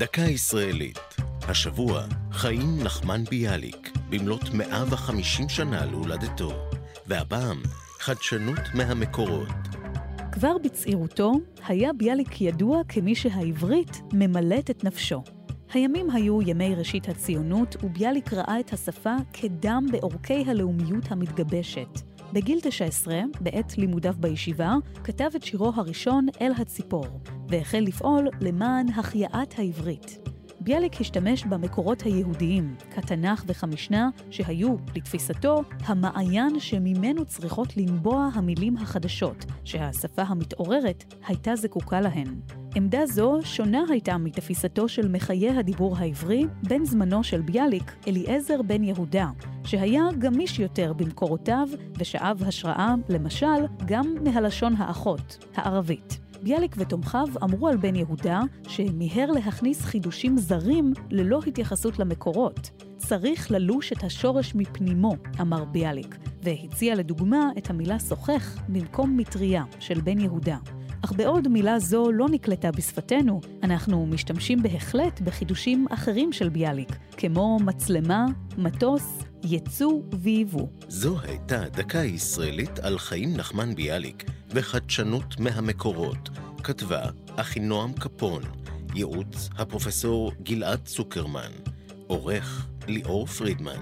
דקה ישראלית. השבוע, חיים נחמן ביאליק, במלאת 150 שנה להולדתו. והפעם, חדשנות מהמקורות. כבר בצעירותו היה ביאליק ידוע כמי שהעברית ממלאת את נפשו. הימים היו ימי ראשית הציונות, וביאליק ראה את השפה כדם בעורקי הלאומיות המתגבשת. בגיל 19, בעת לימודיו בישיבה, כתב את שירו הראשון "אל הציפור", והחל לפעול למען החייאת העברית. ביאליק השתמש במקורות היהודיים, כתנ"ך וכמשנה, שהיו, לתפיסתו, המעיין שממנו צריכות לנבוע המילים החדשות, שהשפה המתעוררת הייתה זקוקה להן. עמדה זו שונה הייתה מתפיסתו של מחיי הדיבור העברי בין זמנו של ביאליק, אליעזר בן יהודה, שהיה גמיש יותר במקורותיו ושאב השראה, למשל, גם מהלשון האחות, הערבית. ביאליק ותומכיו אמרו על בן יהודה שמיהר להכניס חידושים זרים ללא התייחסות למקורות. צריך ללוש את השורש מפנימו, אמר ביאליק, והציע לדוגמה את המילה שוחך במקום מטריה של בן יהודה. אך בעוד מילה זו לא נקלטה בשפתנו, אנחנו משתמשים בהחלט בחידושים אחרים של ביאליק, כמו מצלמה, מטוס, יצוא ויבוא. זו הייתה דקה ישראלית על חיים נחמן ביאליק וחדשנות מהמקורות. כתבה אחינועם קפון, ייעוץ הפרופסור גלעד צוקרמן, עורך ליאור פרידמן.